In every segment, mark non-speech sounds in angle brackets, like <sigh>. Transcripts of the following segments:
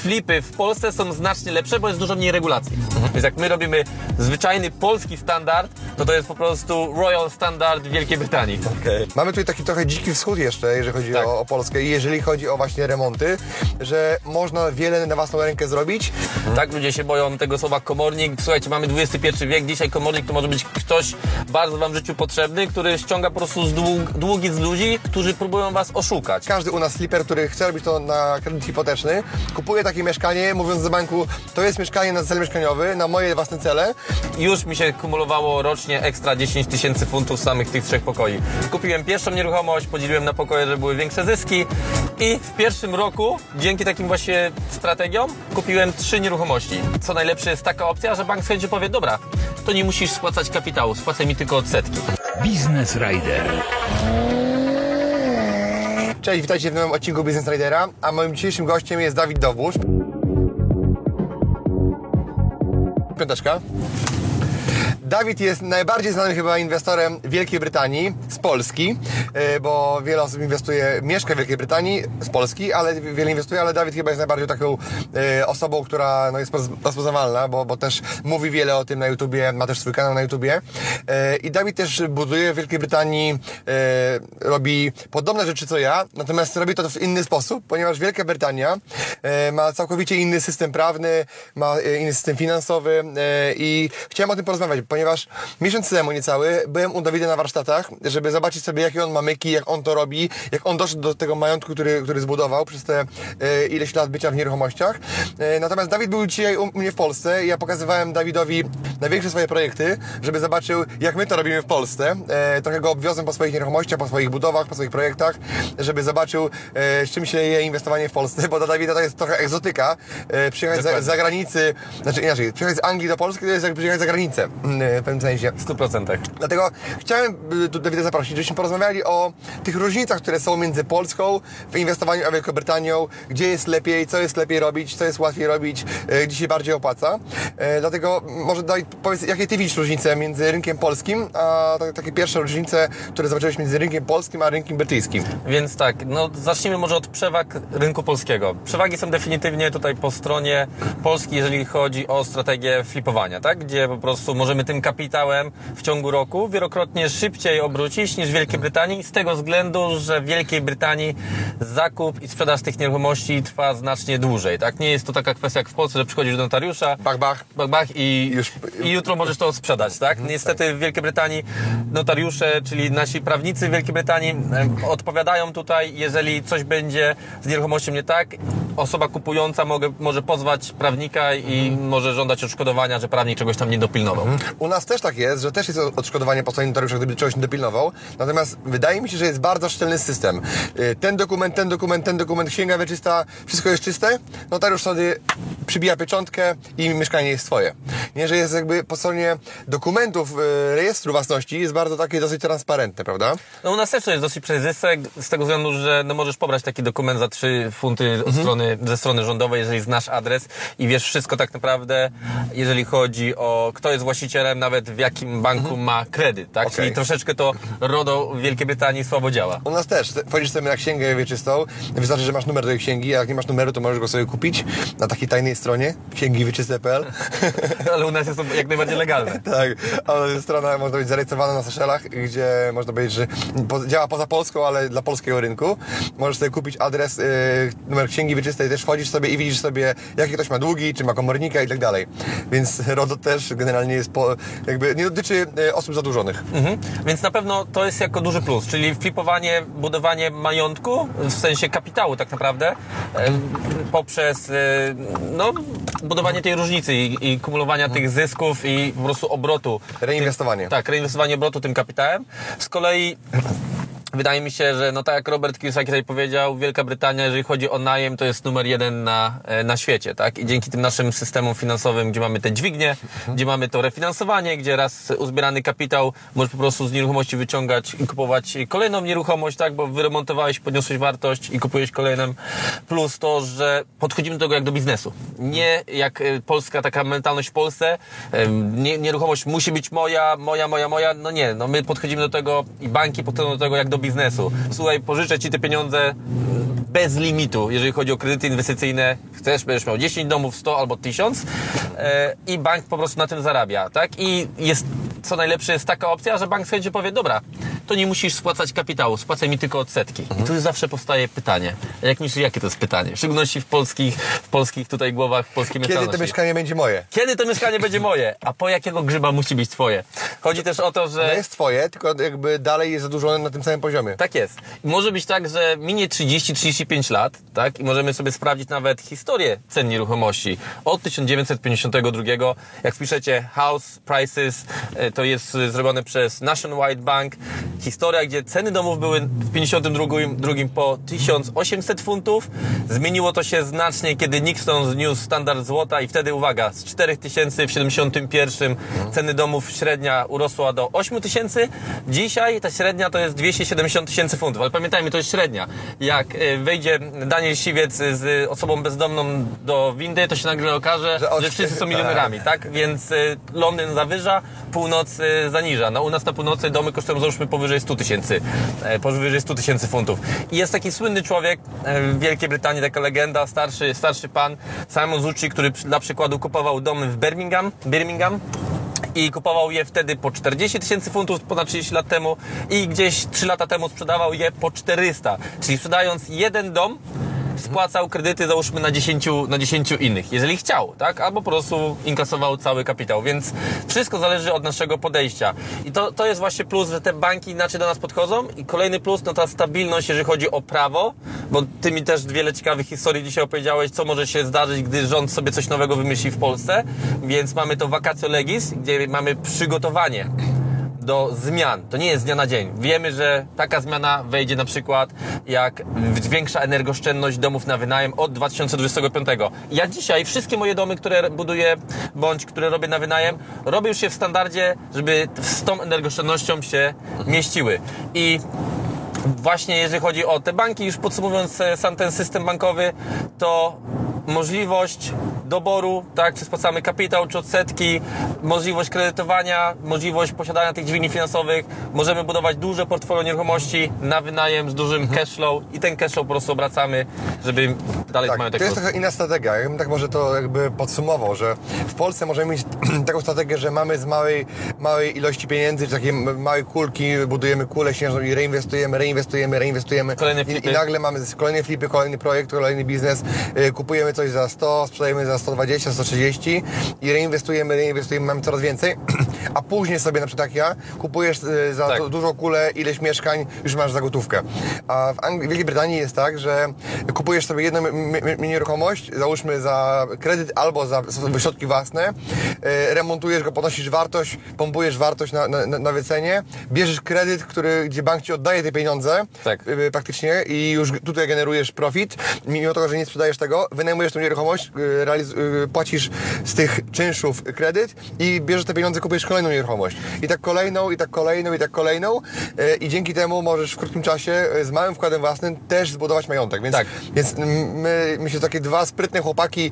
Flipy w Polsce są znacznie lepsze, bo jest dużo mniej regulacji. Więc jak my robimy zwyczajny polski standard, to to jest po prostu Royal Standard Wielkiej Brytanii. Okay. Mamy tutaj taki trochę dziki wschód jeszcze, jeżeli chodzi tak. o, o, Polskę i jeżeli chodzi o właśnie remonty, że można wiele na własną rękę zrobić. Mhm. Tak, ludzie się boją tego słowa komornik. Słuchajcie, mamy XXI wiek, dzisiaj komornik to może być ktoś bardzo Wam w życiu potrzebny, który ściąga po prostu z dług, długi z ludzi, którzy próbują Was oszukać. Każdy u nas flipper, który chce robić to na kredyt hipoteczny, kupuje takie mieszkanie, mówiąc do banku, to jest mieszkanie na cel mieszkaniowy, na moje własne cele. Już mi się kumulowało rocznie ekstra 10 tysięcy funtów samych tych trzech pokoi. Kupiłem pierwszą nieruchomość, podzieliłem na pokoje, żeby były większe zyski i w pierwszym roku, dzięki takim właśnie strategiom, kupiłem trzy nieruchomości. Co najlepsze jest taka opcja, że bank z powie, dobra, to nie musisz spłacać kapitału, spłacaj mi tylko odsetki. Business Rider. Cześć, witajcie w nowym odcinku Business Ridera, a moim dzisiejszym gościem jest Dawid Dowóż. Piąteczka. Dawid jest najbardziej znanym chyba inwestorem Wielkiej Brytanii z Polski, e, bo wiele osób inwestuje, mieszka w Wielkiej Brytanii z Polski, ale wiele inwestuje, ale Dawid chyba jest najbardziej taką e, osobą, która no, jest rozpoznawalna, bo, bo też mówi wiele o tym na YouTubie, ma też swój kanał na YouTubie. E, I Dawid też buduje w Wielkiej Brytanii, robi podobne rzeczy co ja, natomiast robi to w inny sposób, ponieważ Wielka Brytania ma całkowicie inny system prawny, ma inny system finansowy i chciałem o tym porozmawiać, ponieważ ponieważ miesiąc temu niecały byłem u Dawida na warsztatach, żeby zobaczyć sobie, jakie on ma myki, jak on to robi, jak on doszedł do tego majątku, który, który zbudował przez te e, ileś lat bycia w nieruchomościach. E, natomiast Dawid był dzisiaj u mnie w Polsce i ja pokazywałem Dawidowi największe swoje projekty, żeby zobaczył, jak my to robimy w Polsce. E, trochę go obwiozłem po swoich nieruchomościach, po swoich budowach, po swoich projektach, żeby zobaczył, e, z czym się je inwestowanie w Polsce, bo dla Dawida to jest trochę egzotyka. E, przyjechać z zagranicy, znaczy inaczej, przyjechać z Anglii do Polski to jest jak przyjechać za granicę. W pewnym sensie. W 100%. Dlatego chciałem y, tu Dawida zaprosić, żebyśmy porozmawiali o tych różnicach, które są między Polską w inwestowaniu a Wielką Brytanią, gdzie jest lepiej, co jest lepiej robić, co jest łatwiej robić, y, gdzie się bardziej opłaca. Y, dlatego może daj, powiedz, jakie Ty widzisz różnice między rynkiem polskim, a takie pierwsze różnice, które zobaczyłeś między rynkiem polskim a rynkiem brytyjskim? Więc tak, no zacznijmy może od przewag rynku polskiego. Przewagi są definitywnie tutaj po stronie Polski, jeżeli chodzi o strategię flipowania, tak? Gdzie po prostu możemy tym kapitałem w ciągu roku wielokrotnie szybciej obrócić niż w Wielkiej Brytanii z tego względu, że w Wielkiej Brytanii zakup i sprzedaż tych nieruchomości trwa znacznie dłużej. Tak? Nie jest to taka kwestia jak w Polsce, że przychodzisz do notariusza, bach, bach, bach, bach i, Już... i jutro możesz to sprzedać. Tak? Mhm, Niestety tak. w Wielkiej Brytanii notariusze, czyli nasi prawnicy w Wielkiej Brytanii odpowiadają tutaj, jeżeli coś będzie z nieruchomością nie tak, osoba kupująca mogę, może pozwać prawnika i mhm. może żądać odszkodowania, że prawnik czegoś tam nie dopilnował. U nas też tak jest, że też jest odszkodowanie po stronie notariusza, gdyby czegoś nie dopilnował. Natomiast wydaje mi się, że jest bardzo szczelny system. Y, ten dokument, ten dokument, ten dokument, księga wieczysta, wszystko jest czyste. Notariusz sobie przybija pieczątkę i mieszkanie jest swoje. Nie, że jest jakby po stronie dokumentów y, rejestru własności jest bardzo takie dosyć transparentne, prawda? No u nas też to jest dosyć przejrzyste z tego względu, że no możesz pobrać taki dokument za 3 funty mhm. strony, ze strony rządowej, jeżeli znasz adres i wiesz wszystko tak naprawdę, jeżeli chodzi o kto jest właścicielem, nawet w jakim banku mhm. ma kredyt, tak? Okay. Czyli troszeczkę to RODO w Wielkiej Brytanii słabo działa. U nas też. Wchodzisz sobie na księgę wieczystą, wystarczy, że masz numer tej księgi, a jak nie masz numeru, to możesz go sobie kupić na takiej tajnej stronie księgi wieczyste.pl. <laughs> Ale u nas jest to jak najbardziej legalne. <laughs> tak, ale strona może być zarejestrowana na Seszelach, gdzie można powiedzieć, że działa poza Polską, ale dla polskiego rynku. Możesz sobie kupić adres, yy, numer księgi wieczystej, też wchodzisz sobie i widzisz sobie, jakie ktoś ma długi, czy ma komornika i tak dalej. Więc RODO też generalnie jest po, jakby nie dotyczy y, osób zadłużonych. Mhm. Więc na pewno to jest jako duży plus, czyli flipowanie, budowanie majątku, w sensie kapitału tak naprawdę, poprzez no, budowanie tej różnicy i, i kumulowania mhm. tych zysków i po prostu obrotu. Reinwestowanie. Tym, tak, reinwestowanie obrotu tym kapitałem. Z kolei Wydaje mi się, że no tak jak Robert Kiyosaki tutaj powiedział, Wielka Brytania, jeżeli chodzi o najem, to jest numer jeden na, e, na świecie, tak? I dzięki tym naszym systemom finansowym, gdzie mamy te dźwignie, gdzie mamy to refinansowanie, gdzie raz uzbierany kapitał możesz po prostu z nieruchomości wyciągać i kupować kolejną nieruchomość, tak? Bo wyremontowałeś, podniosłeś wartość i kupujesz kolejną. Plus to, że podchodzimy do tego jak do biznesu. Nie jak e, polska taka mentalność w Polsce, nie, nieruchomość musi być moja, moja, moja, moja. No nie, no my podchodzimy do tego i banki podchodzą do tego jak do biznesu. Słuchaj, pożyczę Ci te pieniądze bez limitu, jeżeli chodzi o kredyty inwestycyjne. Chcesz, będziesz miał 10 domów, 100 albo 1000 e, i bank po prostu na tym zarabia, tak? I jest, co najlepsze, jest taka opcja, że bank chęcią powie, dobra, to nie musisz spłacać kapitału, spłacaj mi tylko odsetki. I tu zawsze powstaje pytanie. Jak myślisz, jakie to jest pytanie? W szczególności w polskich, w polskich tutaj głowach, w polskiej Kiedy to mieszkanie będzie moje? Kiedy to mieszkanie będzie moje? A po jakiego grzyba musi być twoje? Chodzi też o to, że... No jest twoje, tylko jakby dalej jest zadłużone na tym samym poziomie. Tak jest. I może być tak, że minie 30-35 lat, tak? I możemy sobie sprawdzić nawet historię cen nieruchomości. Od 1952, jak wpiszecie House Prices, e, to jest zrobione przez Nationwide Bank. Historia, gdzie ceny domów były w 52 drugim po 1800 funtów. Zmieniło to się znacznie, kiedy Nixon zniósł standard złota i wtedy, uwaga, z 4000 w 71 ceny domów średnia urosła do 8000. Dzisiaj ta średnia to jest 270 tysięcy funtów, ale pamiętajmy, to jest średnia. Jak e, wejdzie Daniel Siwiec z osobą bezdomną do windy, to się nagle okaże, Że że, od- wszyscy są milionerami, tak? Więc e, Londyn zawyża, północ e, zaniża. No u nas na północy domy kosztują załóżmy powyżej 100 tysięcy, powyżej 100 tysięcy funtów. I jest taki słynny człowiek w Wielkiej Brytanii, taka legenda, starszy, starszy pan, Simon Zucci, który dla przykładu kupował domy w Birmingham, Birmingham i kupował je wtedy po 40 tysięcy funtów ponad 30 lat temu i gdzieś 3 lata temu sprzedawał je po 400. Czyli sprzedając jeden dom, spłacał kredyty załóżmy na 10, na 10 innych, jeżeli chciał, tak? Albo po prostu inkasował cały kapitał, więc wszystko zależy od naszego podejścia. I to, to jest właśnie plus, że te banki inaczej do nas podchodzą. I kolejny plus, no ta stabilność, jeżeli chodzi o prawo, bo ty mi też wiele ciekawych historii dzisiaj opowiedziałeś, co może się zdarzyć, gdy rząd sobie coś nowego wymyśli w Polsce, więc mamy to vacatio legis, gdzie mamy przygotowanie do zmian. To nie jest z dnia na dzień. Wiemy, że taka zmiana wejdzie na przykład jak zwiększa energooszczędność domów na wynajem od 2025. Ja dzisiaj wszystkie moje domy, które buduję bądź które robię na wynajem, robię już je w standardzie, żeby z tą energooszczędnością się mieściły. I właśnie jeżeli chodzi o te banki, już podsumowując e, sam ten system bankowy, to możliwość doboru, tak, czy spłacamy kapitał, czy odsetki, możliwość kredytowania, możliwość posiadania tych dźwigni finansowych, możemy budować duże portfolio nieruchomości na wynajem z dużym cashflow i ten cashflow po prostu obracamy, żeby dalej Tak, majątek to jest trochę inna strategia. Ja bym tak może to jakby podsumował, że w Polsce możemy mieć <clears throat> taką strategię, że mamy z małej, małej ilości pieniędzy, czy takiej małej kulki, budujemy kulę śnieżną i reinwestujemy, reinwestujemy, reinwestujemy. Kolejne I, flipy. I nagle mamy kolejne flipy, kolejny projekt, kolejny biznes, y, kupujemy coś za 100, sprzedajemy za 120, 130 i reinwestujemy, reinwestujemy, mamy coraz więcej, <clears throat> a później sobie na przykład jak ja, kupujesz y, za Tak. du- dużą kulę, ileś mieszkań, już masz za gotówkę. A w Angli- Wielkiej Brytanii jest tak, że kupujesz sobie jedną mi- nieruchomość, załóżmy za kredyt albo za środki własne, e, remontujesz go, podnosisz wartość, pompujesz wartość na, na, na wycenie, bierzesz kredyt, który, gdzie bank ci oddaje te pieniądze Tak. e, praktycznie i już tutaj generujesz profit, mimo tego, że nie sprzedajesz tego, wynajmujesz tą nieruchomość, realiz- e, płacisz z tych czynszów kredyt i bierzesz te pieniądze, kupujesz kolejną nieruchomość. I tak kolejną, i tak kolejną, i tak kolejną i dzięki temu możesz w krótkim czasie z małym wkładem własnym też zbudować majątek. Więc, Tak. więc my, my się takie dwa sprytne chłopaki,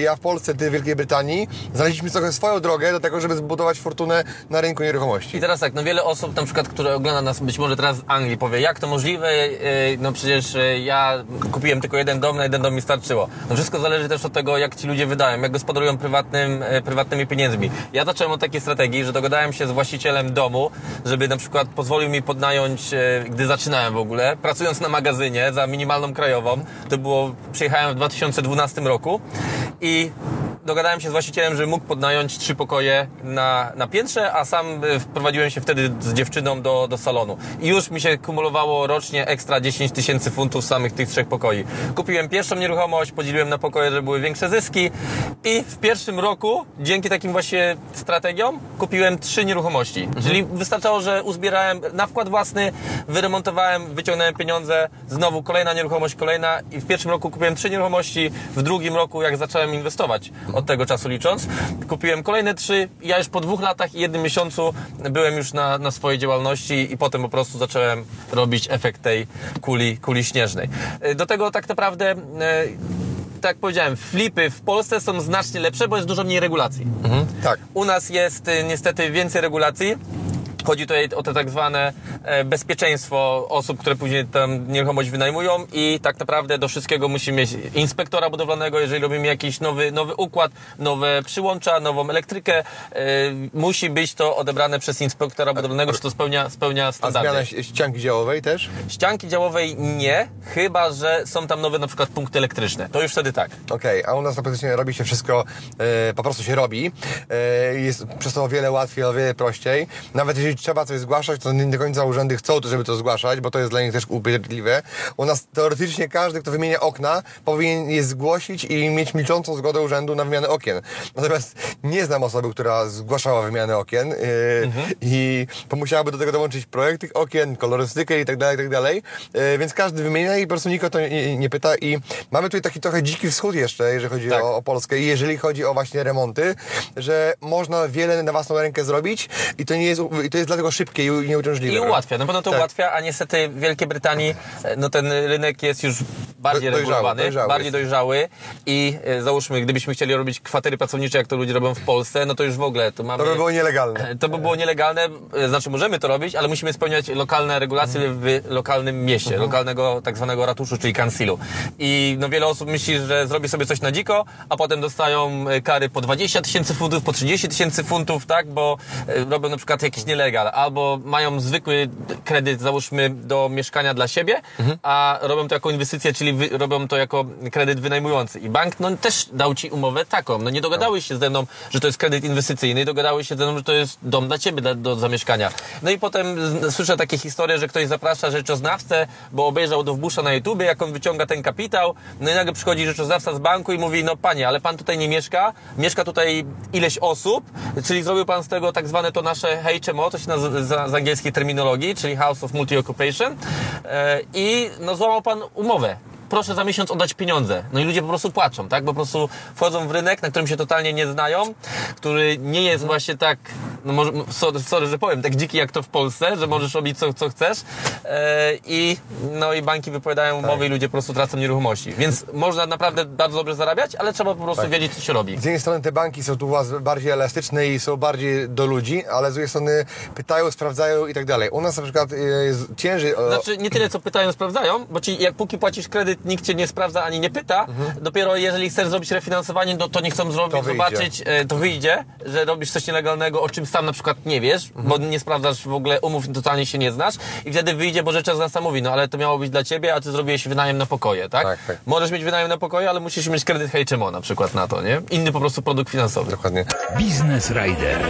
ja w Polsce, ty w Wielkiej Brytanii, znaleźliśmy trochę swoją drogę do tego, żeby zbudować fortunę na rynku nieruchomości. I teraz tak, no wiele osób na przykład, które ogląda nas być może teraz z Anglii powie, jak to możliwe, e, no przecież e, ja kupiłem tylko jeden dom, na jeden dom mi starczyło. No wszystko zależy też od tego, jak ci ludzie wydają, jak gospodarują prywatnym, e, prywatnymi pieniędzmi. Ja zacząłem od takiej strategii, że dogadałem się z właścicielem domu, żeby na przykład pozwolił mi podnająć, e, gdy zaczynałem w ogóle, pracując na magazynie za minimalną krajową, to było, przyjechałem w 2012 roku i dogadałem się z właścicielem, że mógł podnająć trzy pokoje na, na piętrze, a sam e, wprowadziłem się wtedy z dziewczyną do, do salonu. I już mi się kumulowało rocznie ekstra 10 tysięcy funtów samych tych trzech pokoi. Kupiłem pierwszą nieruchomość, podzieliłem na pokoje, żeby były większe zyski i w pierwszym roku, dzięki takim właśnie strategiom, kupiłem trzy nieruchomości. Czyli wystarczało, że uzbierałem na wkład własny, wyremontowałem, wyciągnąłem pieniądze, znowu kolejna nieruchomość, kolejna i w pierwszym roku kupiłem trzy nieruchomości, w drugim roku jak zacząłem inwestować, od tego czasu licząc, kupiłem kolejne trzy, ja już po dwóch latach i jednym miesiącu byłem już na, na swojej działalności i potem po prostu zacząłem robić efekt tej kuli, kuli śnieżnej. E, Do tego tak naprawdę e, tak jak powiedziałem, flipy w Polsce są znacznie lepsze, bo jest dużo mniej regulacji. Tak. U nas jest y, niestety więcej regulacji. Chodzi tutaj o to tak zwane e, bezpieczeństwo osób, które później tam nieruchomość wynajmują i tak naprawdę do wszystkiego musimy mieć inspektora budowlanego, jeżeli robimy jakiś nowy, nowy układ, nowe przyłącza, nową elektrykę, e, musi być to odebrane przez inspektora budowlanego, czy to spełnia, spełnia A standardy. zmiana ś- ścianki działowej też? Ścianki działowej nie, chyba że są tam nowe na przykład punkty elektryczne. To już wtedy tak. Okej, a u nas na praktycznie robi się wszystko, e, po prostu się robi. Jest przez to o wiele łatwiej, o wiele prościej. Nawet jeżeli trzeba coś zgłaszać, to nie do końca urzędy chcą, to, żeby to zgłaszać, bo to jest dla nich też upierdliwe. U nas teoretycznie każdy, kto wymienia okna, powinien je zgłosić i mieć milczącą zgodę urzędu na wymianę okien. Natomiast nie znam osoby, która zgłaszała wymianę okien e, i musiałaby do tego dołączyć projekt tych okien, kolorystykę i tak dalej, i tak dalej. E, więc każdy wymienia i po prostu nikt o to nie, nie pyta i mamy tutaj taki trochę dziki wschód jeszcze, jeżeli chodzi Tak. o, o Polskę i jeżeli chodzi o właśnie remonty, że można wiele na własną rękę zrobić i to nie jest, i to jest dlatego szybkie i nieuciążliwe. I ułatwia, na pewno to Tak. ułatwia, a niestety w Wielkiej Brytanii e, no ten rynek jest już bardziej Do- dojrzały, regulowany, dojrzały bardziej jest. dojrzały i e, załóżmy, gdybyśmy chcieli robić kwatery pracownicze, jak to ludzie robią w Polsce, no to już w ogóle to mamy... To by było nielegalne. <clears throat> To by było nielegalne, e, znaczy możemy to robić, ale musimy spełniać lokalne regulacje w lokalnym mieście, lokalnego tak zwanego ratuszu, czyli kancilu. I no wiele osób myśli, że zrobi sobie coś na dziko, a potem dostają kary po 20 tysięcy funtów, po 30 tysięcy funtów, tak, bo robią na przykład jakiś nielegal, albo mają zwykły kredyt, załóżmy, do mieszkania dla siebie, a robią to jako inwestycję, czyli wy, robią to jako kredyt wynajmujący. I bank no, też dał ci umowę taką. No nie dogadałeś się ze mną, że to jest kredyt inwestycyjny, dogadałeś się ze mną, że to jest dom dla ciebie dla, do zamieszkania. No i potem słyszę takie historie, że ktoś zaprasza rzeczoznawcę, bo obejrzał Dowbusza na YouTubie, jak on wyciąga ten kapitał, no i nagle przychodzi rzeczoznawca z banku i mówi, no panie, ale pan tutaj nie mieszka, mieszka tutaj ileś osób, czyli zrobił pan z tego tak zwane to nasze HMO, to nazywa z angielskiej terminologii, czyli House of Multi-Occupation. E, i no złamał pan umowę proszę za miesiąc oddać pieniądze. No i ludzie po prostu płaczą, tak? Bo po prostu wchodzą w rynek, na którym się totalnie nie znają, który nie jest właśnie tak, no może, sorry, sorry że powiem, tak dziki jak to w Polsce, że możesz robić co, co chcesz e, i no i banki wypowiadają umowy i ludzie po prostu tracą nieruchomości. Więc można naprawdę bardzo dobrze zarabiać, ale trzeba po prostu wiedzieć, co się robi. Z jednej strony te banki są tu u was bardziej elastyczne i są bardziej do ludzi, ale z drugiej strony pytają, sprawdzają i tak dalej. U nas na przykład e, jest ciężej... Znaczy nie tyle co pytają, sprawdzają, bo ci jak póki płacisz kredyt, nikt cię nie sprawdza ani nie pyta. Dopiero jeżeli chcesz zrobić refinansowanie, no to nie chcą zrobić, To zobaczyć, e, to wyjdzie, że robisz coś nielegalnego, o czym sam na przykład nie wiesz, bo nie sprawdzasz w ogóle umów, totalnie się nie znasz i wtedy wyjdzie, bo rzeczoznawca mówi, no ale to miało być dla ciebie, a ty zrobiłeś wynajem na pokoje, tak? Tak, tak. Możesz mieć wynajem na pokoje, ale musisz mieć kredyt HMO na przykład na to, nie? Inny po prostu produkt finansowy. Dokładnie. Biznes Rider.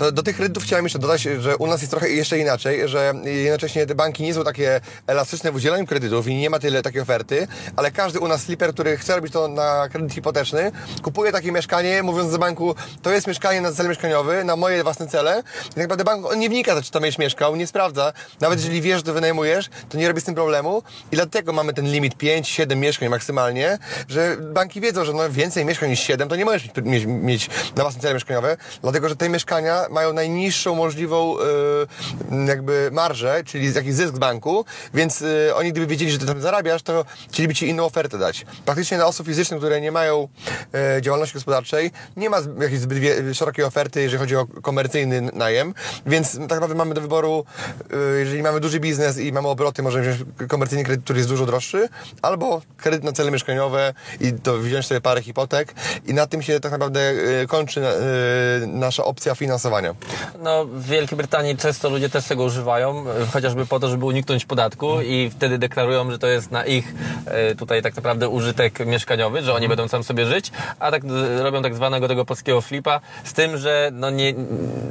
To do tych kredytów chciałem jeszcze dodać, że u nas jest trochę jeszcze inaczej, że jednocześnie te banki nie są takie elastyczne w udzielaniu kredytów i nie ma tyle takiej oferty, ale każdy u nas flipper, który chce robić to na kredyt hipoteczny, kupuje takie mieszkanie, mówiąc do banku, to jest mieszkanie na cel mieszkaniowy, na moje własne cele. I tak naprawdę bank on nie wnika, czy tam będziesz mieszkał, nie sprawdza. Nawet jeżeli wiesz, że to wynajmujesz, to nie robi z tym problemu i dlatego mamy ten limit 5-7 mieszkań maksymalnie, że banki wiedzą, że no więcej mieszkań niż 7 to nie możesz mieć, mieć na własne cele mieszkaniowe, dlatego że te mieszkania mają najniższą możliwą y, jakby marżę, czyli taki zysk z banku, więc y, oni gdyby wiedzieli, że ty tam zarabiasz, to chcieliby ci inną ofertę dać. Praktycznie na osób fizycznych, które nie mają y, działalności gospodarczej, nie ma jakiejś zbyt szerokiej oferty, jeżeli chodzi o komercyjny najem, więc tak naprawdę mamy do wyboru, jeżeli mamy duży biznes i mamy obroty, możemy wziąć komercyjny kredyt, który jest dużo droższy, albo kredyt na cele mieszkaniowe i to wziąć sobie parę hipotek i na tym się tak naprawdę kończy nasza opcja finansowania. No, w Wielkiej Brytanii często ludzie też tego używają, chociażby po to, żeby uniknąć podatku i wtedy deklarują, że to jest na ich e, tutaj tak naprawdę użytek mieszkaniowy, że oni będą tam sobie żyć, a tak robią tak zwanego tego polskiego flipa, z tym, że no nie,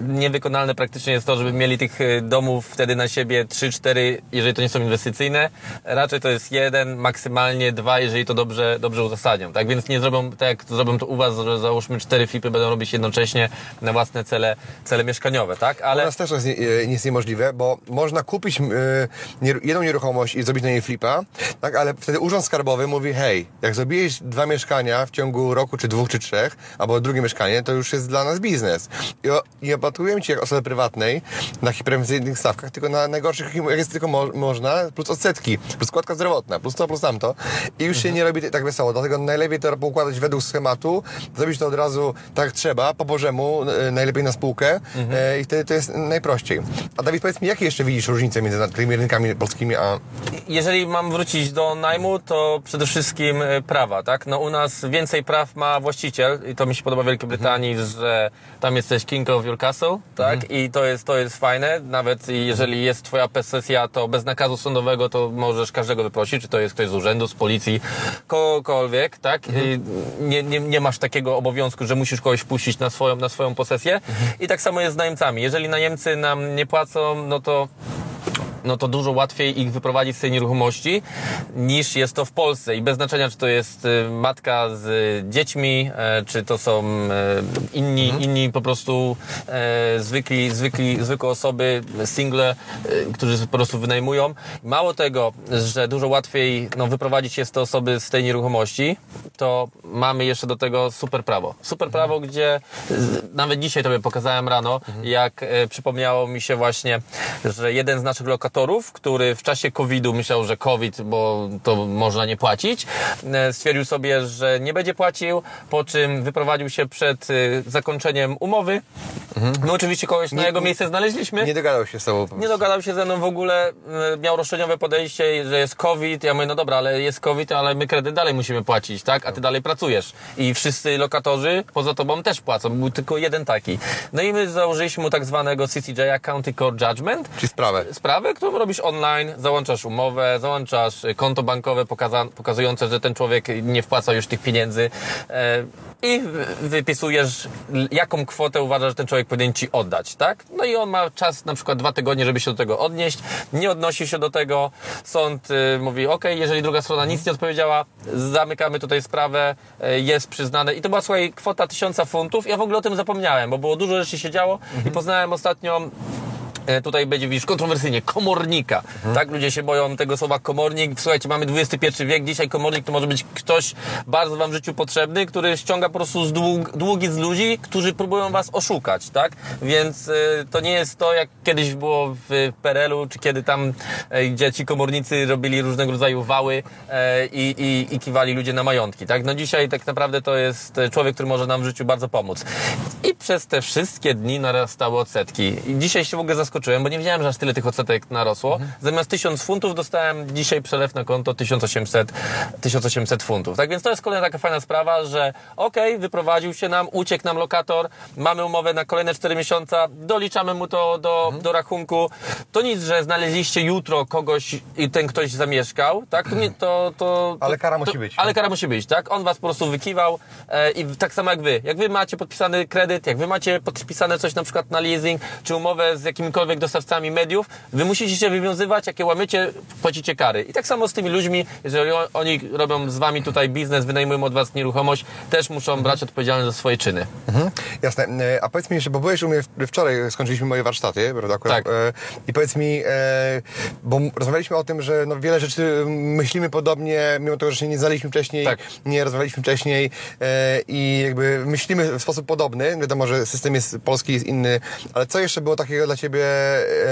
niewykonalne praktycznie jest to, żeby mieli tych e, domów wtedy na siebie 3-4, jeżeli to nie są inwestycyjne, raczej to jest jeden, maksymalnie dwa, jeżeli to dobrze, dobrze uzasadnią, tak? Więc nie zrobią tak, jak zrobią to u Was, że załóżmy cztery flipy będą robić jednocześnie na własne cele, cele mieszkaniowe, tak? U Ale nas też to jest, nie, jest niemożliwe, bo można kupić e, jedną nieruchomość i zrobić na niej flipa, tak, ale wtedy Urząd Skarbowy mówi, hej, jak zrobiłeś dwa mieszkania w ciągu roku, czy dwóch, czy trzech, albo drugie mieszkanie, to już jest dla nas biznes. I, o, i opłatkujemy Ci jak osoby prywatnej na hiperemisyjnych stawkach, tylko na najgorszych, jak jest tylko mo można, plus odsetki, plus składka zdrowotna, plus to, plus tamto. I już się nie robi tak wesoło, dlatego najlepiej to poukładać według schematu, zrobić to od razu tak jak trzeba, po Bożemu, e, najlepiej na spółkę e, i wtedy to jest najprościej. A Dawid, powiedz mi, jakie jeszcze widzisz różnice między tymi rynkami polskimi a jeżeli mam wrócić do najmu, to przede wszystkim e, prawa, tak? No u nas więcej praw ma właściciel i to mi się podoba w Wielkiej Brytanii, że tam jesteś king of your castle, tak? I to jest, to jest fajne, nawet jeżeli jest twoja posesja, to bez nakazu sądowego to możesz każdego wyprosić, czy to jest ktoś z urzędu, z policji, kogokolwiek, tak? I nie, nie, nie masz takiego obowiązku, że musisz kogoś wpuścić na swoją, na swoją posesję. I tak samo jest z najemcami. Jeżeli najemcy nam nie płacą, no to no to dużo łatwiej ich wyprowadzić z tej nieruchomości niż jest to w Polsce. I bez znaczenia, czy to jest y, matka z dziećmi, e, czy to są inni, inni po prostu zwykli, zwykli, zwykłe osoby, single, którzy po prostu wynajmują. Mało tego, że dużo łatwiej no, wyprowadzić jest te osoby z tej nieruchomości, to mamy jeszcze do tego super prawo. Super prawo, gdzie z- nawet dzisiaj tobie pokazałem rano, jak e, przypomniało mi się właśnie, że jeden z naszych lokatorów, który w czasie COVID-u myślał, że COVID, bo to można nie płacić, e, stwierdził sobie, że nie będzie płacił, po czym wyprowadził się przed e, zakończeniem umowy. My oczywiście kogoś na jego miejsce znaleźliśmy. nie dogadał się z tobą? Nie dogadał się ze mną w ogóle, e, miał roszczeniowe podejście, że jest COVID. Ja mówię, no dobra, ale jest COVID, ale my kredyt dalej musimy płacić, tak? A ty dalej pracujesz. I wszyscy lokatorzy poza tobą też płacą. Był tylko jeden taki. No i my założyliśmy mu tak zwanego CCJ, County Court Judgment. Czyli sprawę. Sprawę, którą robisz online, załączasz umowę, załączasz y, konto bankowe pokazujące, że ten człowiek nie wpłaca już tych pieniędzy e, i wy- wypisujesz, jaką kwotę uważasz, że ten człowiek powinien ci oddać, tak? No i on ma czas na przykład dwa tygodnie, żeby się do tego odnieść. Nie odnosi się do tego. Sąd y, mówi, ok, jeżeli druga strona nic nie odpowiedziała, zamykamy tutaj sprawę, y, jest przyznane. I to była, słuchaj, kwota tysiąca funtów. Ja w ogóle o tym zapomniałem, bo było dużo rzeczy się działo i poznałem ostatnio E, tutaj będzie, widzisz, kontrowersyjnie, komornika. Tak, ludzie się boją tego słowa komornik. Słuchajcie, mamy XXI wiek, dzisiaj komornik to może być ktoś bardzo wam w życiu potrzebny, który ściąga po prostu z dług, długi z ludzi, którzy próbują was oszukać, tak? Więc e, to nie jest to, jak kiedyś było w PRL-u, czy kiedy tam e, gdzie ci komornicy robili różnego rodzaju wały e, i, i, i kiwali ludzie na majątki, tak? No dzisiaj tak naprawdę to jest e, człowiek, który może nam w życiu bardzo pomóc. I przez te wszystkie dni narastały odsetki. I dzisiaj się w ogóle zaskoczyłem, bo nie wiedziałem, że aż tyle tych odsetek narosło. Zamiast 1000 funtów dostałem dzisiaj przelew na konto 1800, 1800 funtów. Tak więc to jest kolejna taka fajna sprawa, że okej, wyprowadził się nam, uciekł nam lokator, mamy umowę na kolejne 4 miesiąca, doliczamy mu to do, do rachunku. To nic, że znaleźliście jutro kogoś i ten ktoś zamieszkał, tak? To, nie, to, to, Ale kara musi być. Ale kara musi być, tak? On was po prostu wykiwał e, i tak samo jak wy. Jak wy macie podpisany kredyt, jak wy macie podpisane coś na przykład na leasing, czy umowę z jakimikolwiek dostawcami mediów, wy musicie się wywiązywać, jakie łamiecie, płacicie kary. I tak samo z tymi ludźmi, jeżeli oni robią z wami tutaj biznes, wynajmują od was nieruchomość, też muszą brać odpowiedzialność za swoje czyny. Mhm. Jasne. E, A powiedz mi jeszcze, bo byłeś u mnie wczoraj, skończyliśmy moje warsztaty, prawda? Akurat, Tak. e, I powiedz mi, e, bo rozmawialiśmy o tym, że no wiele rzeczy myślimy podobnie, mimo tego, że się nie znaliśmy wcześniej, Tak. nie rozmawialiśmy wcześniej i jakby myślimy w sposób podobny. Wiadomo, że system jest polski, jest inny, ale co jeszcze było takiego dla Ciebie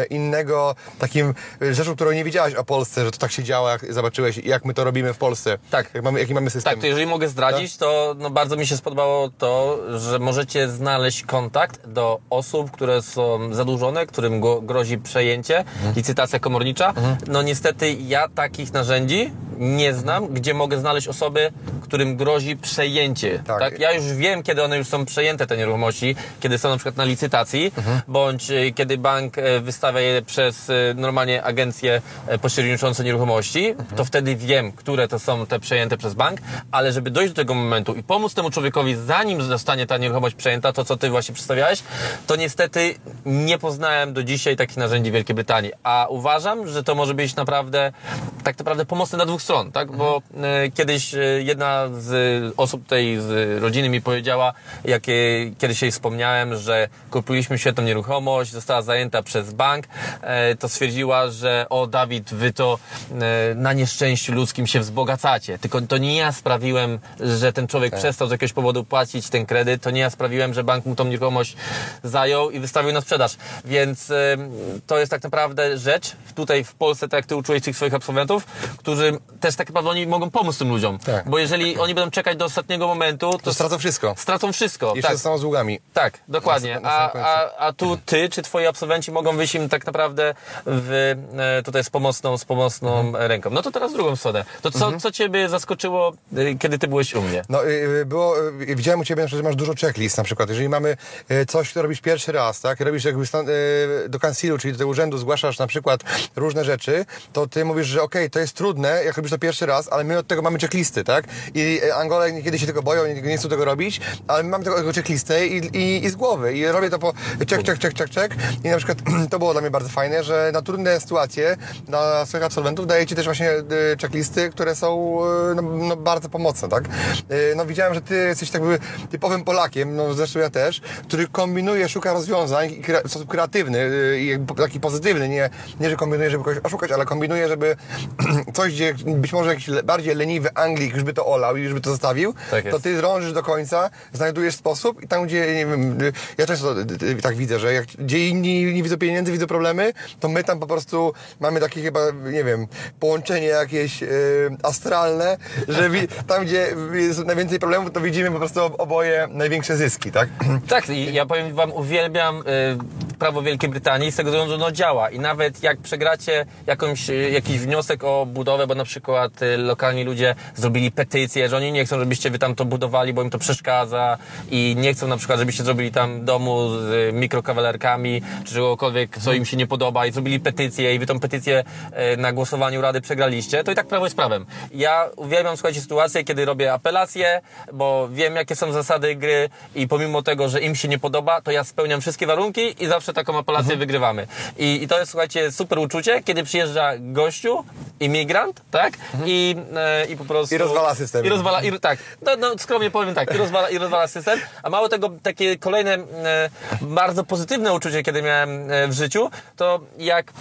innego, takim e, rzeczą, którą nie wiedziałaś o Polsce, że to tak się działa, jak zobaczyłeś, jak my to robimy w Polsce? Tak. Jak mamy, jaki mamy system? Tak, to jeżeli mogę zdradzić, to no, bardzo mi się spodobało to, że możecie znaleźć kontakt do osób, które są zadłużone, którym grozi przejęcie, licytacja komornicza. No niestety ja takich narzędzi nie znam, gdzie mogę znaleźć osoby, którym grozi przejęcie. Tak. Tak. Ja już wiem, kiedy one już są przejęte, te nieruchomości, kiedy są na przykład na licytacji, bądź e, kiedy bank e, wystawia je przez e, normalnie agencje e, pośredniczące nieruchomości, to wtedy wiem, które to są te przejęte przez bank, ale żeby dojść do tego momentu i pomóc temu człowiekowi, zanim zostanie ta nieruchomość przejęta, to co ty właśnie przedstawiałeś, to niestety nie poznałem do dzisiaj takich narzędzi w Wielkiej Brytanii. A uważam, że to może być naprawdę, tak naprawdę pomocne na dwóch stron, tak? Bo e, kiedyś jedna z osób tej z rodziny mi powiedziała, jak kiedyś jej wspomniałem, że kupiliśmy świetną nieruchomość, została zajęta przez bank, e, to stwierdziła, że o Dawid, wy to e, na nieszczęściu ludzkim się wzbogacacie. Tylko to nie ja sprawiłem, że ten człowiek przestał z jakiegoś powodu płacić ten kredyt, to nie ja sprawiłem, że bank mu tą nieruchomość zajął i wystawił na sprzedaż. Więc e, to jest tak naprawdę rzecz tutaj w Polsce, tak jak ty uczyłeś tych swoich absolwentów, którzy też tak naprawdę oni mogą pomóc tym ludziom. Tak. Bo jeżeli oni będą czekać do ostatniego momentu, to, To stracą wszystko. stracą wszystko. Jeszcze tak. zostaną z długami. Tak, dokładnie. Na- na A, a, a tu ty czy twoi absolwenci mogą wyjść im tak naprawdę w, e, tutaj z pomocną, z pomocną Mhm. ręką. No to teraz drugą stronę. To co, co ciebie zaskoczyło, e, kiedy ty byłeś u mnie? No, y, było, widziałem u Ciebie, na przykład, że masz dużo checklist na przykład. Jeżeli mamy coś, co robisz pierwszy raz, tak? Robisz jakby do kansilu, czyli do tego urzędu zgłaszasz na przykład różne rzeczy, to Ty mówisz, że okej, to jest trudne, jak robisz to pierwszy raz, ale my od tego mamy checklisty, tak? I Angole niekiedy się tego boją, nie, nie chcą tego robić, ale my mamy tego, tego checklistę i, i, i z głowy. I robię to po check, check, check, check, check. I na przykład <clears throat> to było dla mnie bardzo fajne, że na trudne sytuacje dla swoich absolwentów dajecie też właśnie y, checklisty, które są y, no, no, bardzo pomocne, tak? Y, No widziałem, że ty jesteś tak jakby typowym Polakiem, no zresztą ja też, który kombinuje, szuka rozwiązań w sposób kreatywny i taki pozytywny, nie, nie że kombinuje, żeby kogoś oszukać, ale kombinuje, żeby <clears throat> coś, gdzie być może jakiś bardziej leniwy Anglik już by to olał i już by to zostawił, Tak to ty drążysz do końca, znajdujesz sposób i tam, gdzie, nie wiem, ja często tak widzę, że jak, gdzie inni nie widzą pieniędzy, widzą problemy, to my tam po prostu mamy takie chyba, nie wiem, połączenie jakieś y, astralne, że tam, gdzie jest najwięcej problemów, to widzimy po prostu oboje największe zyski, tak? Tak, i ja powiem wam, uwielbiam y, prawo Wielkiej Brytanii z tego względu, że działa i nawet jak przegracie jakąś, y, jakiś wniosek o budowę, bo na przykład y, lokalni ludzie zrobili petycję, że oni nie chcą, żebyście wy tam to budowali, bo im to przeszkadza i nie chcą na przykład, żebyście zrobili tam domu z y, mikrokawalerkami, czy czegokolwiek, co im się nie podoba i zrobili petycję i wy tą petycję na głosowaniu Rady przegraliście, to i tak prawo jest prawem. Ja uwielbiam, słuchajcie, sytuację, kiedy robię apelację, bo wiem, jakie są zasady gry i pomimo tego, że im się nie podoba, to ja spełniam wszystkie warunki i zawsze taką apelację Mhm. wygrywamy. I, I to jest, słuchajcie, super uczucie, kiedy przyjeżdża gościu, imigrant, tak? I, e, I po prostu... Mhm. I rozwala system. I rozwala, i, tak. No, no, skromnie powiem tak, i rozwala, i rozwala system. A mało tego, takie kolejne e, bardzo pozytywne uczucie, kiedy miałem e, w życiu, to jak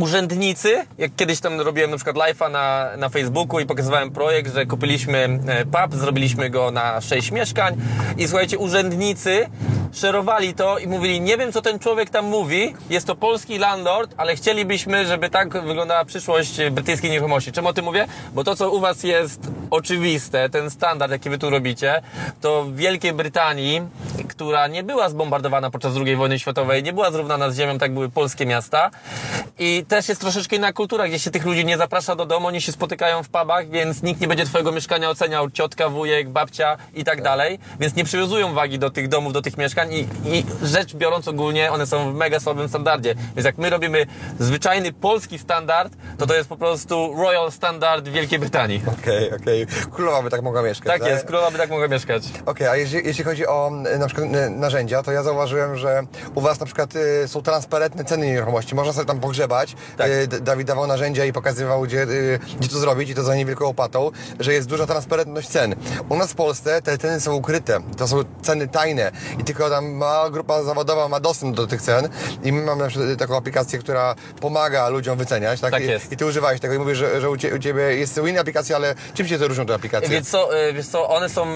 urzędnicy, jak kiedyś tam robiłem na przykład live'a na, na Facebooku i pokazywałem projekt, że kupiliśmy e, pub, zrobiliśmy go na sześć mieszkań i słuchajcie, urzędnicy szerowali to i mówili, nie wiem co ten człowiek tam mówi, jest to polski landlord, ale chcielibyśmy, żeby tak wyglądała przyszłość brytyjskiej nieruchomości. Czemu o tym mówię? Bo to, co u was jest oczywiste, ten standard, jaki wy tu robicie, to w Wielkiej Brytanii, która nie była zbombardowana podczas II wojny światowej, nie była zrównana z ziemią, tak były polskie miasta i też jest troszeczkę inna kultura, gdzie się tych ludzi nie zaprasza do domu, oni się spotykają w pubach, więc nikt nie będzie twojego mieszkania oceniał, ciotka, wujek, babcia i tak dalej, więc nie przywiązują wagi do tych domów, do tych mieszkań i, i rzecz biorąc ogólnie, one są w mega słabym standardzie, więc jak my robimy zwyczajny polski standard, to to jest po prostu royal standard Wielkiej Brytanii. Okej, okej. Królowa by tak mogła mieszkać. Tak jest, królowa by tak mogła mieszkać. Okej, a jeśli, jeśli chodzi o na przykład narzędzia, to ja zauważyłem, że u Was na przykład e, są transparentne ceny nieruchomości. Można sobie tam pogrzebać. Tak. E, Dawid dawał narzędzia i pokazywał, gdzie, e, gdzie to zrobić i to za niewielką opłatą, że jest duża transparentność cen. U nas w Polsce te ceny są ukryte. To są ceny tajne i tylko tam mała grupa zawodowa ma dostęp do tych cen i my mamy na przykład taką aplikację, która pomaga ludziom wyceniać. Tak, Tak I, jest. I Ty używałeś tego i mówisz, że, że u, cie, u Ciebie jest są inne aplikacje, ale czym się to różnią te aplikacje? Więc co, e, wiesz co, one są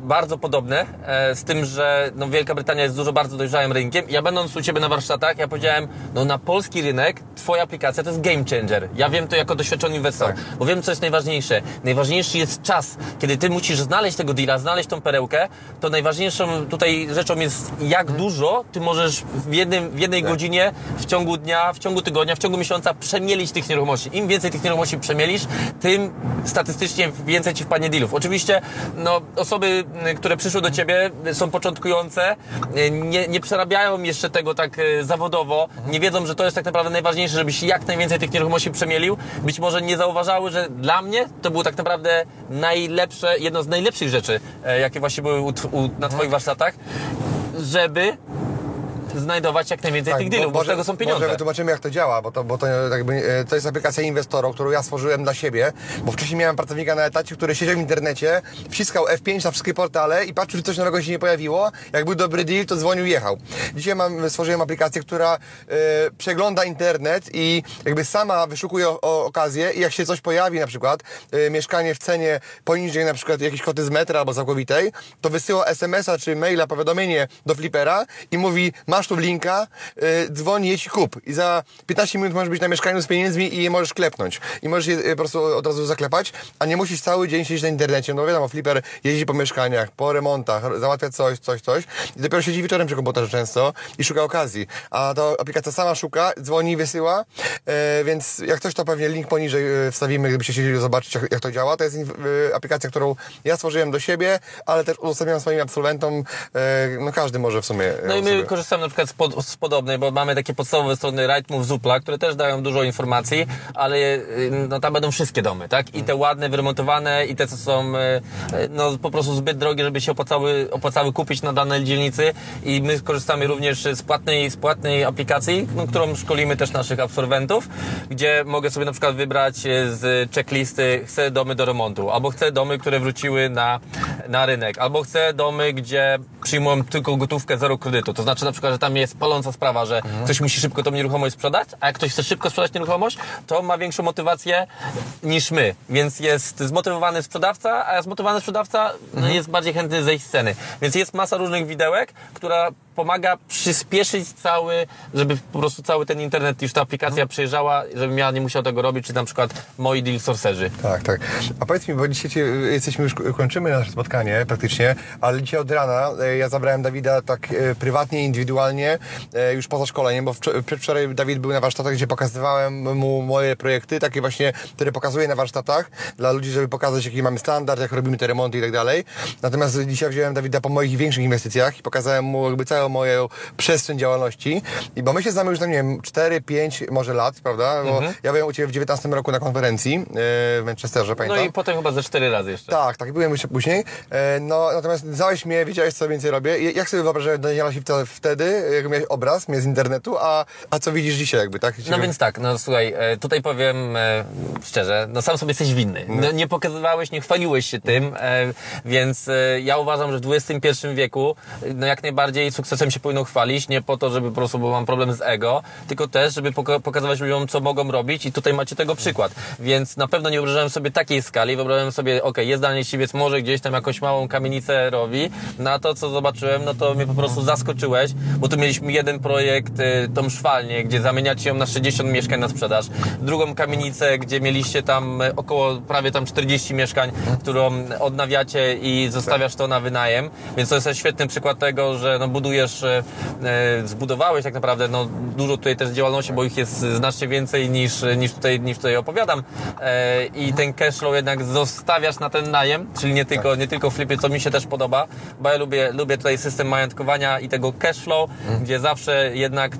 bardzo podobne, z tym, że no Wielka Brytania jest dużo bardzo dojrzałym rynkiem. Ja będąc u Ciebie na warsztatach, ja powiedziałem, no na polski rynek Twoja aplikacja to jest game changer. Ja wiem to jako doświadczony inwestor, Tak. bo wiem co jest najważniejsze. Najważniejszy jest czas. Kiedy Ty musisz znaleźć tego deala, znaleźć tą perełkę, to najważniejszą tutaj rzeczą jest jak dużo Ty możesz w, jednym, w jednej godzinie, w ciągu dnia, w ciągu tygodnia, w ciągu miesiąca przemielić tych nieruchomości. Im więcej tych nieruchomości przemielisz, tym statystycznie więcej Ci wpadnie dealów. Oczywiście no, osoby, y, które przyszły do Ciebie y, są początkujące, y, nie, nie przerabiają jeszcze tego tak zawodowo, nie wiedzą, że to jest tak naprawdę najważniejsze, jak najwięcej tych nieruchomości przemielił. Być może nie zauważały, że dla mnie to było tak naprawdę najlepsze, jedno z najlepszych rzeczy, e, jakie właśnie były u, u, na Twoich warsztatach, żeby znajdować jak najwięcej tych dealów, bo, z tego są pieniądze. Może wytłumaczymy, jak to działa, bo to, bo to, jakby, e, to jest aplikacja inwestora, którą ja stworzyłem dla siebie, bo wcześniej miałem pracownika na etacie, który siedział w internecie, wciskał F5 na wszystkie portale i patrzył, czy coś nowego się nie pojawiło. Jak był dobry deal, to dzwonił i jechał. Dzisiaj mam, stworzyłem aplikację, która e, przegląda internet i jakby sama wyszukuje o, o, okazję i jak się coś pojawi, na przykład e, mieszkanie w cenie poniżej na przykład jakiejś koty z metra albo całkowitej, to wysyła SMS-a czy maila, powiadomienie do flipera i mówi, masz tu linka, y, dzwoń, jedź kup. I za 15 minut możesz być na mieszkaniu z pieniędzmi i je możesz klepnąć. I możesz je y, po prostu od razu zaklepać, a nie musisz cały dzień siedzieć na internecie. No wiadomo, flipper jeździ po mieszkaniach, po remontach, załatwia coś, coś, coś. I dopiero siedzi wieczorem przy komputerze często i szuka okazji. A to aplikacja sama szuka, dzwoni, wysyła, y, więc jak coś to pewnie link poniżej y, wstawimy, gdybyście chcieli zobaczyć, jak, jak to działa. To jest y, aplikacja, którą ja stworzyłem do siebie, ale też udostępniam swoim absolwentom. Y, no każdy może w sumie. No i my korzystamy na przykład z, pod, z podobnej, bo mamy takie podstawowe strony Rightmove, Zupla, które też dają dużo informacji, ale y, no, tam będą wszystkie domy, tak? I te ładne, wyremontowane, i te, co są y, y, no, po prostu zbyt drogie, żeby się opłacały, opłacały kupić na danej dzielnicy. I my korzystamy również z płatnej, z płatnej aplikacji, no, którą szkolimy też naszych absolwentów, gdzie mogę sobie na przykład wybrać z checklisty chcę domy do remontu, albo chcę domy, które wróciły na, na rynek, albo chcę domy, gdzie przyjmują tylko gotówkę, zero kredytu. To znaczy na przykład, że tam jest paląca sprawa, że ktoś musi szybko tą nieruchomość sprzedać, a jak ktoś chce szybko sprzedać nieruchomość, to ma większą motywację niż my. Więc jest zmotywowany sprzedawca, a zmotywowany sprzedawca no, jest bardziej chętny zejść z ceny. Więc jest masa różnych widełek, która pomaga przyspieszyć cały, żeby po prostu cały ten internet, już ta aplikacja przejeżdżała, żebym ja nie musiał tego robić, czy na przykład moi deal sourcerzy. Tak, tak. A powiedz mi, bo dzisiaj jesteśmy już, kończymy nasze spotkanie praktycznie, ale dzisiaj od rana e, ja zabrałem Dawida tak e, prywatnie, indywidualnie, e, już poza szkoleniem, bo wczor- przedwczoraj Dawid był na warsztatach, gdzie pokazywałem mu moje projekty, takie właśnie, które pokazuję na warsztatach dla ludzi, żeby pokazać, jaki mamy standard, jak robimy te remonty i tak dalej. Natomiast dzisiaj wziąłem Dawida po moich większych inwestycjach i pokazałem mu jakby całą moją przestrzeń działalności. I bo my się znamy już, tam, nie wiem, 4, 5 może lat, prawda? Bo ja byłem u Ciebie w 19 roku na konferencji e, w Manchesterze, No pamiętam. i potem chyba ze cztery razy jeszcze. Tak, tak, byłem jeszcze później. E, No, natomiast znałeś mnie, wiedziałeś, co więcej robię. I Jak sobie wyobrażałeś Daniela Sipca wtedy, jak miałeś obraz mnie z internetu, a, a co widzisz dzisiaj jakby, tak? No więc tak, no słuchaj, e, tutaj powiem szczerze, no sam sobie jesteś winny. No, nie pokazywałeś, nie chwaliłeś się tym, więc ja uważam, że w XXI wieku no jak najbardziej sukcesem się powinno chwalić, nie po to, żeby po prostu, bo mam problem z ego, tylko też, żeby poka- pokazywać ludziom, co mogą robić i tutaj macie tego przykład. Więc na pewno nie wyobrażałem sobie takiej skali, wyobrażałem sobie, ok, jest Daniel Siwiec, może gdzieś tam jakąś małą kamienicę robi, na to, co zobaczyłem, no to mnie po prostu zaskoczyłeś, bo tu mieliśmy jeden projekt, y, tą szwalnię, gdzie zamieniacie ją na 60 mieszkań na sprzedaż, drugą kamienicę, gdzie mieliście tam y, około prawie tam 40 mieszkań, którą odnawiacie i zostawiasz to na wynajem, więc to jest świetny przykład tego, że no budujesz, y, y, zbudowałeś tak naprawdę no, dużo tutaj też działalności, bo ich jest znacznie więcej niż, niż, tutaj, niż tutaj opowiadam. E, i ten cashflow jednak zostawiasz na ten najem, czyli nie tylko, nie tylko w flipie, co mi się też podoba, bo ja lubię, lubię tutaj system majątkowania i tego cashflow, gdzie zawsze jednak,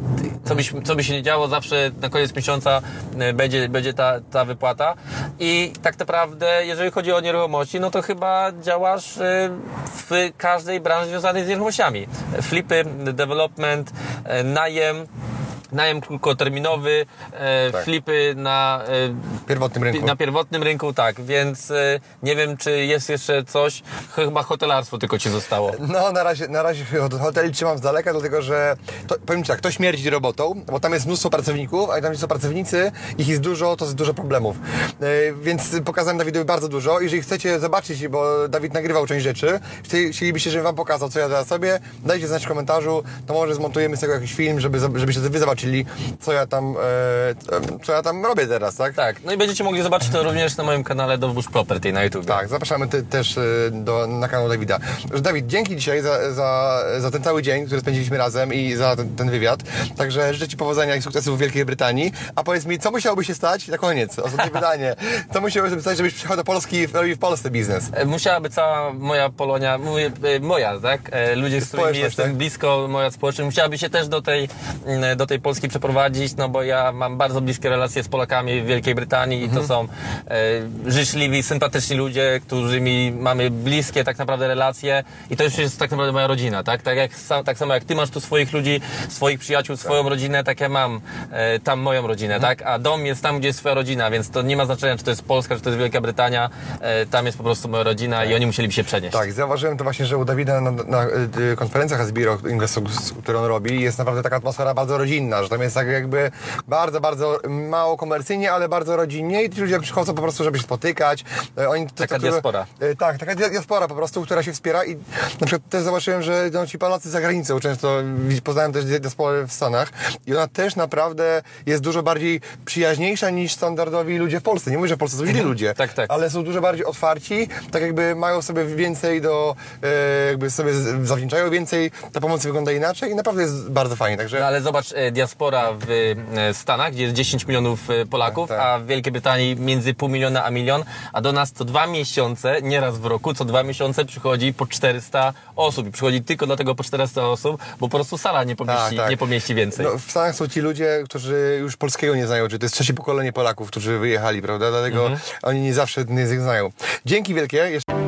co, byś, co by się nie działo, zawsze na koniec miesiąca e, będzie, będzie ta, ta wypłata. I tak naprawdę, jeżeli chodzi o nieruchomości, no to chyba działasz e, w każdej branży związanej z nieruchomościami. Flipy, development, e, najem, najem krótkoterminowy, e, Tak. flipy na, e, Pierwotnym rynku. na pierwotnym rynku, tak, więc e, nie wiem, czy jest jeszcze coś, chyba hotelarstwo tylko ci zostało. No, na razie, na razie hoteli trzymam z daleka, dlatego że to, powiem Ci tak, to śmierdzi robotą, bo tam jest mnóstwo pracowników, a jak tam są pracownicy, ich jest dużo, to jest dużo problemów. E, więc pokazałem Dawidowi bardzo dużo. Jeżeli chcecie zobaczyć, bo Dawid nagrywał część rzeczy, chci- chcielibyście, żebym Wam pokazał, co ja teraz sobie, dajcie znać w komentarzu, to może zmontujemy z tego jakiś film, żeby, żebyście Wy zobaczyli, co ja tam, e, co ja tam robię teraz, tak? Tak, no i będziecie mogli zobaczyć to również na moim kanale Dowóz Property na YouTube. Tak, zapraszamy ty, też y, do, na kanał Dawida. Dawid, dzięki dzisiaj za, za, za ten cały dzień, który spędziliśmy razem i za ten, ten wywiad. Także życzę Ci powodzenia i sukcesów w Wielkiej Brytanii. A powiedz mi, co musiałoby się stać, na koniec, ostatnie pytanie, co musiałoby się stać, żebyś przyjechał do Polski i robił w Polsce biznes? E, Musiałaby cała moja Polonia, mówię, e, moja, tak? E, Ludzie, z którymi jestem tak? blisko, moja społeczność, musiałaby się też do tej, do tej Polski przeprowadzić, no bo ja mam bardzo bliskie relacje z Polakami w Wielkiej Brytanii i to Mhm. są e, życzliwi, sympatyczni ludzie, którymi mamy bliskie tak naprawdę relacje i to już jest tak naprawdę moja rodzina, tak? Tak, jak, tak samo jak ty masz tu swoich ludzi, swoich przyjaciół, swoją rodzinę, tak ja mam e, tam moją rodzinę, Mhm. tak? A dom jest tam, gdzie jest twoja rodzina, więc to nie ma znaczenia, czy to jest Polska, czy to jest Wielka Brytania, e, tam jest po prostu moja rodzina i oni musieliby się przenieść. Tak, zauważyłem to właśnie, że u Dawida na, na, y, konferencjach Asbiro, Investor, które on robi, jest naprawdę taka atmosfera bardzo rodzinna, że tam jest tak jakby bardzo, bardzo mało komercyjnie, ale bardzo rodzinnie i ci ludzie przychodzą po prostu, żeby się spotykać. E, Oni, to, Taka to, które- diaspora. E, Tak, taka dia- diaspora po prostu, która się wspiera i na przykład też zobaczyłem, że no, ci Polacy za granicą często, poznałem też dia- diasporę w Stanach i ona też naprawdę jest dużo bardziej przyjaźniejsza niż standardowi ludzie w Polsce. Nie mówię, że w Polsce są źli ludzie, Tak, tak. ale są dużo bardziej otwarci, tak jakby mają sobie więcej do, e, jakby sobie zawdzięczają więcej, ta pomoc wygląda inaczej i naprawdę jest bardzo fajnie, także... No ale zobacz, e, diaspora w e, Stanach, gdzie jest 10 milionów e, Polaków, Tak, tak. a w Wielkiej Brytanii między pół miliona a milion, a do nas co dwa miesiące, nieraz w roku, co dwa miesiące przychodzi po 400 osób. I przychodzi tylko dlatego po 400 osób, bo po prostu sala nie pomieści, nie pomieści więcej. No, w Stanach są ci ludzie, którzy już polskiego nie znają, czy to jest trzecie pokolenie Polaków, którzy wyjechali, prawda? Dlatego Mhm. oni nie zawsze ten język znają. Dzięki wielkie. Jeszcze...